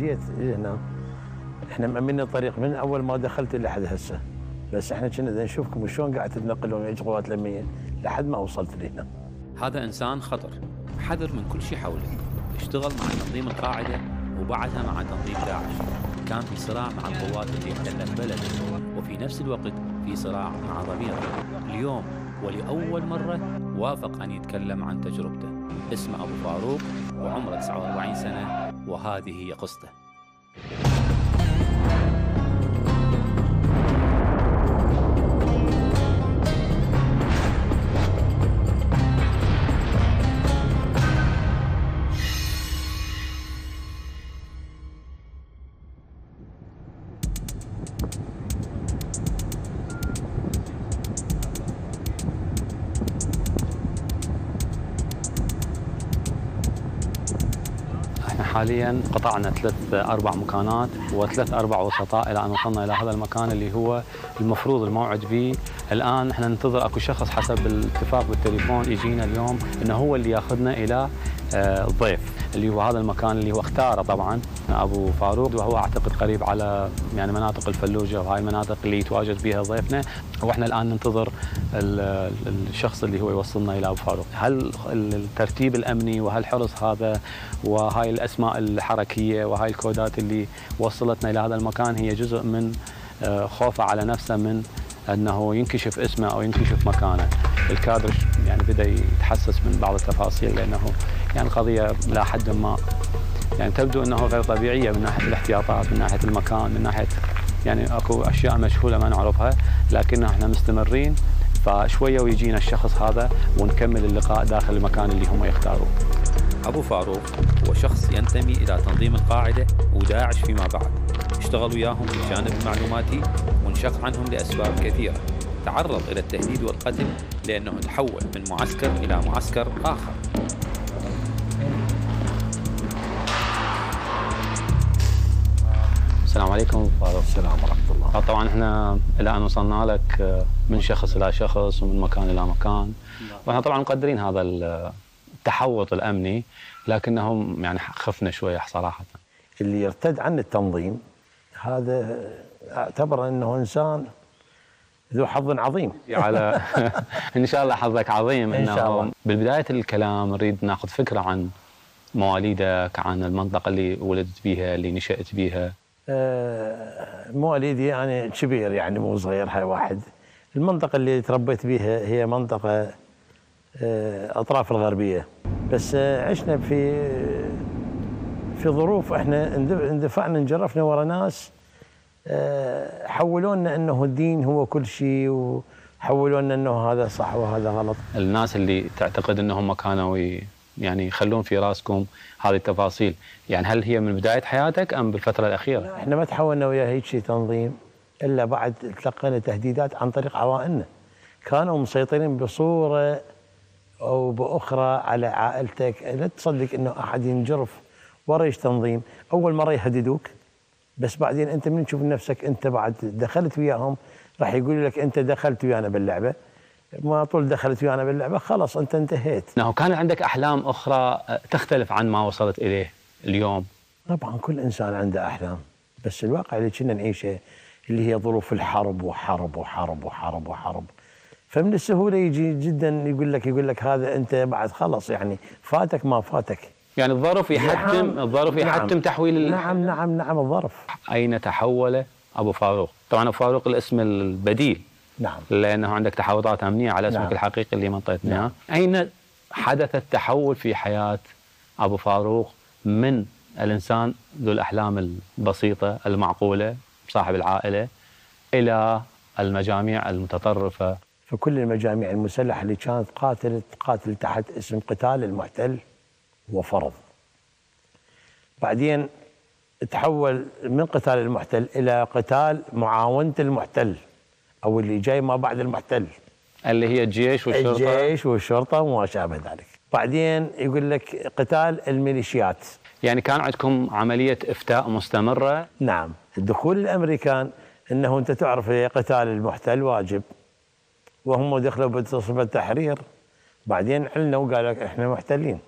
جيت هنا. إحنا مأمنين الطريق. من أول ما دخلت لحد هسه. بس إحنا كنا نشوفكم شلون قاعد تتنقلون ويا قوات الأمنية. لحد ما وصلت لهنا. هذا إنسان خطر. حذر من كل شيء حوله. اشتغل مع تنظيم القاعدة وبعدها مع تنظيم داعش. كان في صراع مع القوات اللي احتلت بلده وفي نفس الوقت في صراع مع ضميره اليوم ولأول مرة وافق أن يتكلم عن تجربته. اسمه أبو فاروق وعمره 49 سنة. وهذه هي قصته. إحنا حاليا قطعنا ثلاث أربع مكانات وثلاث أربع وسطاء إلى أن وصلنا إلى هذا المكان اللي هو المفروض الموعد به الآن إحنا ننتظر أكو شخص حسب الاتفاق بالتليفون يجينا اليوم إنه هو اللي ياخذنا إلى آه، الضيف. اللي هو هذا المكان اللي هو اختاره طبعا أبو فاروق وهو أعتقد قريب على يعني مناطق الفلوجة وهاي المناطق اللي يتواجد بها ضيفنا. وإحنا الآن ننتظر ال- الشخص اللي هو يوصلنا إلى أبو فاروق. هل الترتيب الأمني وهالحرص هذا وهاي الأسماء الحركية وهاي الكودات اللي وصلتنا إلى هذا المكان هي جزء من آه، خوفه على نفسه من أنه ينكشف اسمه أو ينكشف مكانه. الكادر يعني بدأ يتحسس من بعض التفاصيل لأنه يعني القضية لا حد ما. يعني تبدو إنه غير طبيعية من ناحية الاحتياطات من ناحية المكان من ناحية يعني أكو أشياء مجهولة ما نعرفها لكن إحنا مستمرين فشوية ويجينا الشخص هذا ونكمل اللقاء داخل المكان اللي هم يختاروه. أبو فاروق هو شخص ينتمي إلى تنظيم القاعدة وداعش فيما بعد. اشتغل وياهم في الجانب المعلوماتي وانشق عنهم لأسباب كثيرة. تعرض إلى التهديد والقتل لأنه تحول من معسكر إلى معسكر آخر. السلام عليكم. فاروق السلام ورحمة الله. طبعا إحنا إلى ان وصلنا لك آه، من شخص إلى شخص ومن مكان إلى مكان. وإحنا طبعا مقدرين هذا التحوط الأمني لكنهم يعني خفنا شوية صراحة. اللي يرتد عن التنظيم هذا أعتبر إنه إنسان ذو حظ عظيم. على إن شاء الله حظك عظيم إن شاء الله. بالبداية الكلام نريد ناخذ فكرة عن مواليدك عن المنطقة اللي ولدت بيها اللي نشأت بيها. آه، مواليدي يعني كبير يعني مو صغير هاي واحد. المنطقة اللي تربيت بيها هي منطقة آه، أطراف الغربية. بس آه، عشنا في في ظروف إحنا اندف- اندفعنا انجرفنا ورا ناس آه، حولونا إنه الدين هو كل شيء وحولونا إنه هذا صح وهذا غلط. الناس اللي تعتقد إنهم كانوا يعني يخلون في راسكم هذه التفاصيل. يعني هل هي من بداية حياتك أم بالفترة الأخيرة؟ إحنا ما تحولنا ويا هيك شيء تنظيم إلا بعد تلقينا تهديدات عن طريق عوائلنا. كانوا مسيطرين بصورة أو بأخرى على عائلتك. لا تصدق إنه أحد ينجرف ورا إيش تنظيم. أول مرة يهددوك بس بعدين أنت من تشوف نفسك أنت بعد دخلت وياهم راح يقول لك أنت دخلت ويانا باللعبة. ما طول دخلت ويانا باللعبة خلاص أنت انتهيت. انه كان عندك أحلام أخرى آه، تختلف عن ما وصلت إليه اليوم؟ طبعا كل إنسان عنده أحلام بس الواقع اللي كنا نعيشه اللي هي ظروف الحرب وحرب وحرب وحرب وحرب. فمن السهولة يجي جدا يقول لك يقول لك هذا أنت بعد خلص يعني فاتك ما فاتك. يعني الظرف يحتم نعم. الظرف يحتم نعم. تحويل نعم نعم نعم الظرف. أين تحول أبو فاروق؟ طبعا أبو فاروق الاسم البديل. نعم. لأنه عندك تحوطات أمنية على أسمك نعم. الحقيقي اللي ما انطيتنا نعم. أين حدث التحول في حياة أبو فاروق من الإنسان ذو الأحلام البسيطة المعقولة صاحب العائلة إلى المجاميع المتطرفة؟ فكل المجاميع المسلحة اللي كانت قاتلت قاتل تحت اسم قتال المحتل وفرض بعدين تحول من قتال المحتل إلى قتال معاونة المحتل أو اللي جاي ما بعد المحتل. اللي هي الجيش والشرطة. الجيش والشرطة وما شابه ذلك. بعدين يقول لك قتال الميليشيات. يعني كان عندكم عملية إفتاء مستمرة؟ نعم. دخول الأمريكان إنه أنت تعرف هي قتال المحتل واجب. وهم دخلوا بتصف التحرير. بعدين علنوا وقالوا إحنا محتلين.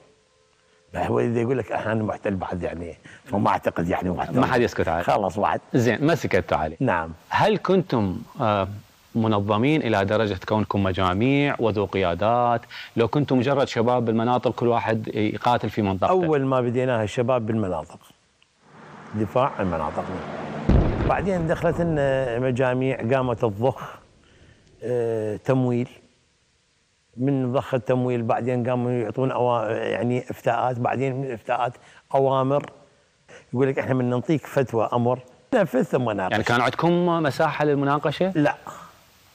هو إذا يقول لك أنا محتل بعد يعني فما أعتقد يعني محتل ما حد يسكت عليه. خلاص بعد زين ما سكتوا عليه. نعم. هل كنتم آه، منظمين إلى درجة كونكم مجاميع وذو قيادات؟ لو كنتم مجرد شباب بالمناطق كل واحد يقاتل في منطقته. أول ما بديناها الشباب بالمناطق. دفاع عن مناطقنا بعدين دخلت مجاميع قامت تضخ آه، تمويل. من ضخ التمويل بعدين قاموا يعطون أوا... يعني إفتاءات بعدين من الافتاءات أوامر. يقول لك إحنا من نعطيك فتوى أمر نفذ ثم ناقش يعني كان عندكم مساحة للمناقشة؟ لا.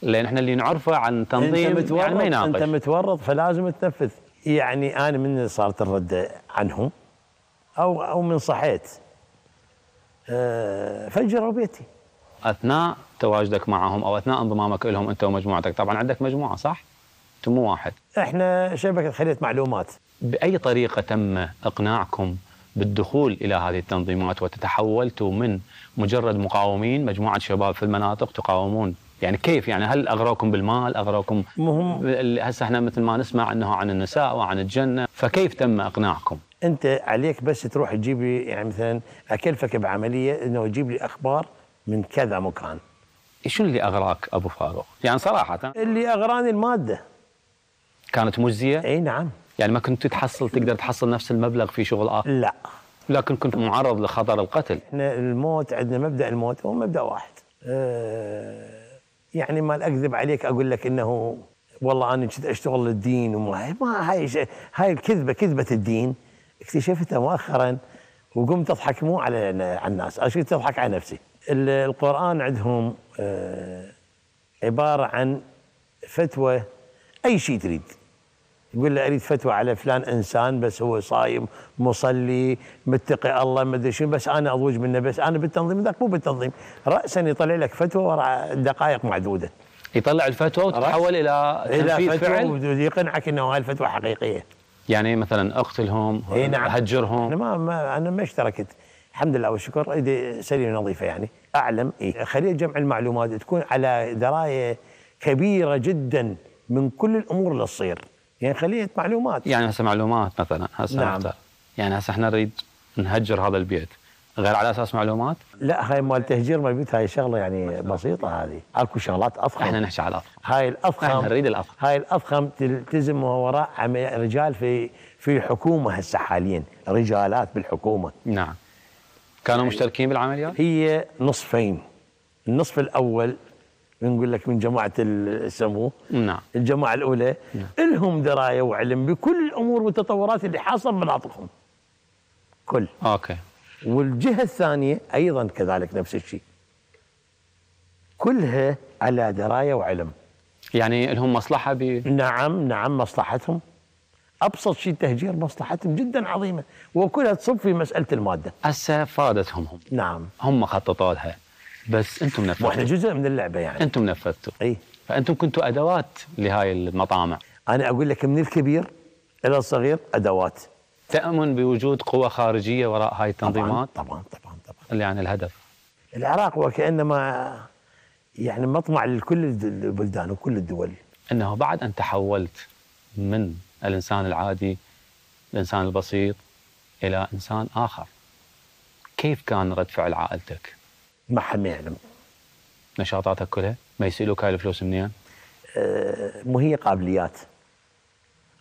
لأن إحنا اللي نعرفه عن تنظيم انت يعني ما متورط يناقش. أنت متورط فلازم تنفذ. يعني أنا من صارت الرده عنهم أو أو من صحيت. أه فجروا بيتي. أثناء تواجدك معهم أو أثناء انضمامك لهم أنت ومجموعتك. طبعا عندك مجموعة صح؟ أنتم مو واحد. إحنا شبكة خليه معلومات. بأي طريقة تم إقناعكم بالدخول إلى هذه التنظيمات وتتحولتوا من مجرد مقاومين مجموعة شباب في المناطق تقاومون؟ يعني كيف؟ يعني هل اغروكم بالمال؟ اغروكم مهم. هسه إحنا مثل ما نسمع انه عن النساء وعن الجنة فكيف تم إقناعكم؟ أنت عليك بس تروح تجيب لي يعني مثلا اكلفك بعملية إنه تجيب لي أخبار من كذا مكان. شنو اللي أغراك أبو فاروق؟ يعني صراحة. اللي أغراني المادة. كانت مجزية؟ إي نعم. يعني ما كنت تحصل تقدر تحصل نفس المبلغ في شغل آخر؟ لا. لكن كنت معرض لخطر القتل. إحنا الموت عندنا مبدأ الموت هو مبدأ واحد. أه يعني ما أكذب عليك أقول لك إنه والله أنا كنت أشتغل للدين وما ما هاي هاي الكذبة كذبة الدين. اكتشفتها مؤخرا وقمت أضحك مو على على الناس أنا كنت أضحك على نفسي. ال- القرآن عندهم آه، عبارة عن فتوى أي شيء تريد. يقول له أريد فتوى على فلان إنسان بس هو صايم مصلي متقي الله ما أدري شنو بس أنا أضوج منه بس أنا بالتنظيم ذاك مو بالتنظيم. راسا يطلع لك فتوى وراء دقائق معدودة. يطلع الفتوى وتتحول إلى تنفيذ إلى فعل؟ فتوى ويقنعك إنه هاي الفتوى حقيقية. يعني مثلا أقتلهم إي نعم. هجرهم أنا ما, ما أنا ما اشتركت. الحمد لله والشكر. إيدي سليمة نظيفة يعني. أعلم. إيه خليه جمع المعلومات تكون على دراية كبيرة جدا. من كل الأمور اللي تصير. يعني خليه معلومات. يعني هسه معلومات مثلا هسه نعم. يعني هسه إحنا نريد نهجر هذا البيت. غير على أساس معلومات؟ لا هاي مال تهجير مال البيوت هاي شغلة يعني بسيطة هذه. أكو شغلات اضخم إحنا نحكي على الأفضل. هاي الاضخم إحنا نريد الأفضل. هاي الاضخم تلتزم وراء رجال في في الحكومة هسه حاليا. رجالات بالحكومة. نعم. كانوا مشتركين بالعمليات؟ هي نصفين. النصف الأول نقول لك من جماعة السمو نعم. الجماعة الأولى. لهم دراية وعلم بكل الأمور والتطورات اللي حاصله بمناطقهم كل. أوكي. والجهة الثانية أيضا كذلك نفس الشيء. كلها على دراية وعلم. يعني لهم مصلحة ب نعم نعم مصلحتهم. أبسط شيء التهجير مصلحتهم جدا عظيمه وكلها تصب في مسألة المادة. هسه فادتهم هم. نعم. هم خططوا لها بس أنتم وإحنا نفذتوا جزء من اللعبة يعني. أنتم نفذتوا. إي. فأنتم كنتوا أدوات لهاي المطامع. أنا أقول لك من الكبير إلى الصغير أدوات. تأمن بوجود قوى خارجية وراء هاي التنظيمات؟ طبعا طبعا طبعا, طبعا. اللي يعني الهدف. العراق وكأنما يعني مطمع لكل البلدان وكل الدول. إنه بعد أن تحولت من الإنسان العادي الإنسان البسيط إلى إنسان آخر. كيف كان رد فعل عائلتك؟ ما حد ما يعلم. نشاطاتك كلها؟ ما يسألوك هاي الفلوس منين؟ آه، مو هي قابليات.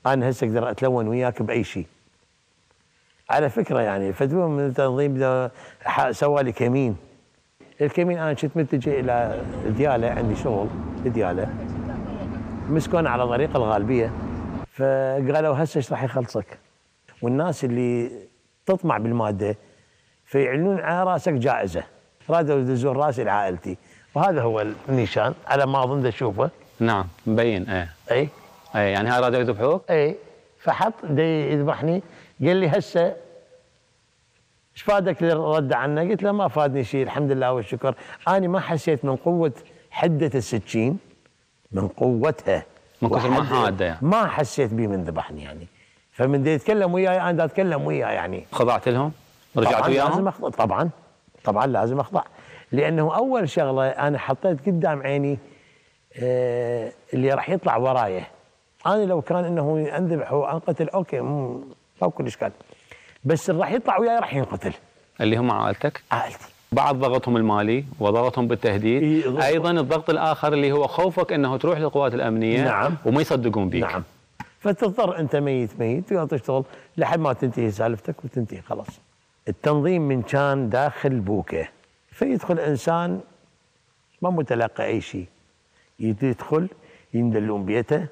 أنا هسه أقدر أتلون وياك بأي شيء. على فكرة يعني فتوى من التنظيم سوى لي كمين الكمين أنا كنت متجه إلى ديالة عندي شغل في ديالة. مسكون على طريق الغالبية. فقالوا هسه إيش راح يخلصك؟ والناس اللي تطمع بالمادة فيعلنون على رأسك جائزة. رادوا يدزون راسي لعائلتي. وهذا هو النيشان على ما أظن تشوفه. نعم مبين إيه. إي. إيه يعني هاي رادوا يذبحوك؟ إي. فحط يذبحني. قال لي هسه إيش فادك اللي رد عنه؟ قلت له ما فادني شيء الحمد لله والشكر، أنا ما حسيت من قوة حدة السكين من قوتها من كثر ما حاده يعني. ما حسيت بيه من ذبحني يعني. فمن دي يتكلم وياي أنا دا أتكلم وياه يعني. خضعت لهم؟ رجعت وياهم؟ طبعا. طبعا لازم أخضع. لأنه أول شغلة أنا حطيت قدام عيني آه اللي راح يطلع ورايه أنا لو كان إنه انذبح وأنقتل أوكي مو كل اشكال بس اللي راح يطلع وياي راح ينقتل. اللي هم عائلتك؟ عائلتي. بعد ضغطهم المالي وضغطهم بالتهديد. إيه،. أيضا الضغط الآخر اللي هو خوفك إنه تروح للقوات الأمنية نعم. وما يصدقون بيك. نعم. فتضطر أنت ميت ميت تشتغل لحد ما تنتهي سالفتك وتنتهي خلاص. التنظيم من كان داخل بوكه. فيدخل إنسان ما متلقى أي شيء. يدخل يندلون بيته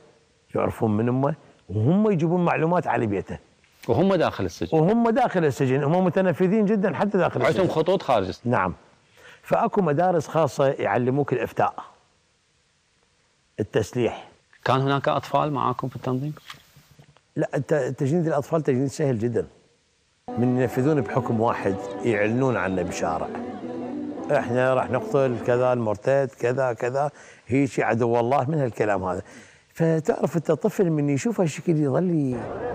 يعرفون من أمه وهم يجيبون معلومات على بيته. وهم داخل السجن. وهم داخل السجن. هم متنفذين جدا حتى داخل عندهم السجن خطوط خارج. السجن نعم. فأكو مدارس خاصة يعلموك الإفتاء. التسليح. كان هناك أطفال معاكم في التنظيم؟ لا تجنيد الأطفال تجنيد سهل جدا. من ينفذون بحكم واحد يعلنون عنه بشارع. إحنا راح نقتل كذا المرتد كذا كذا. هيك عدو الله من هالكلام هذا. فتعرف أنت طفل من يشوف هالشكل يظل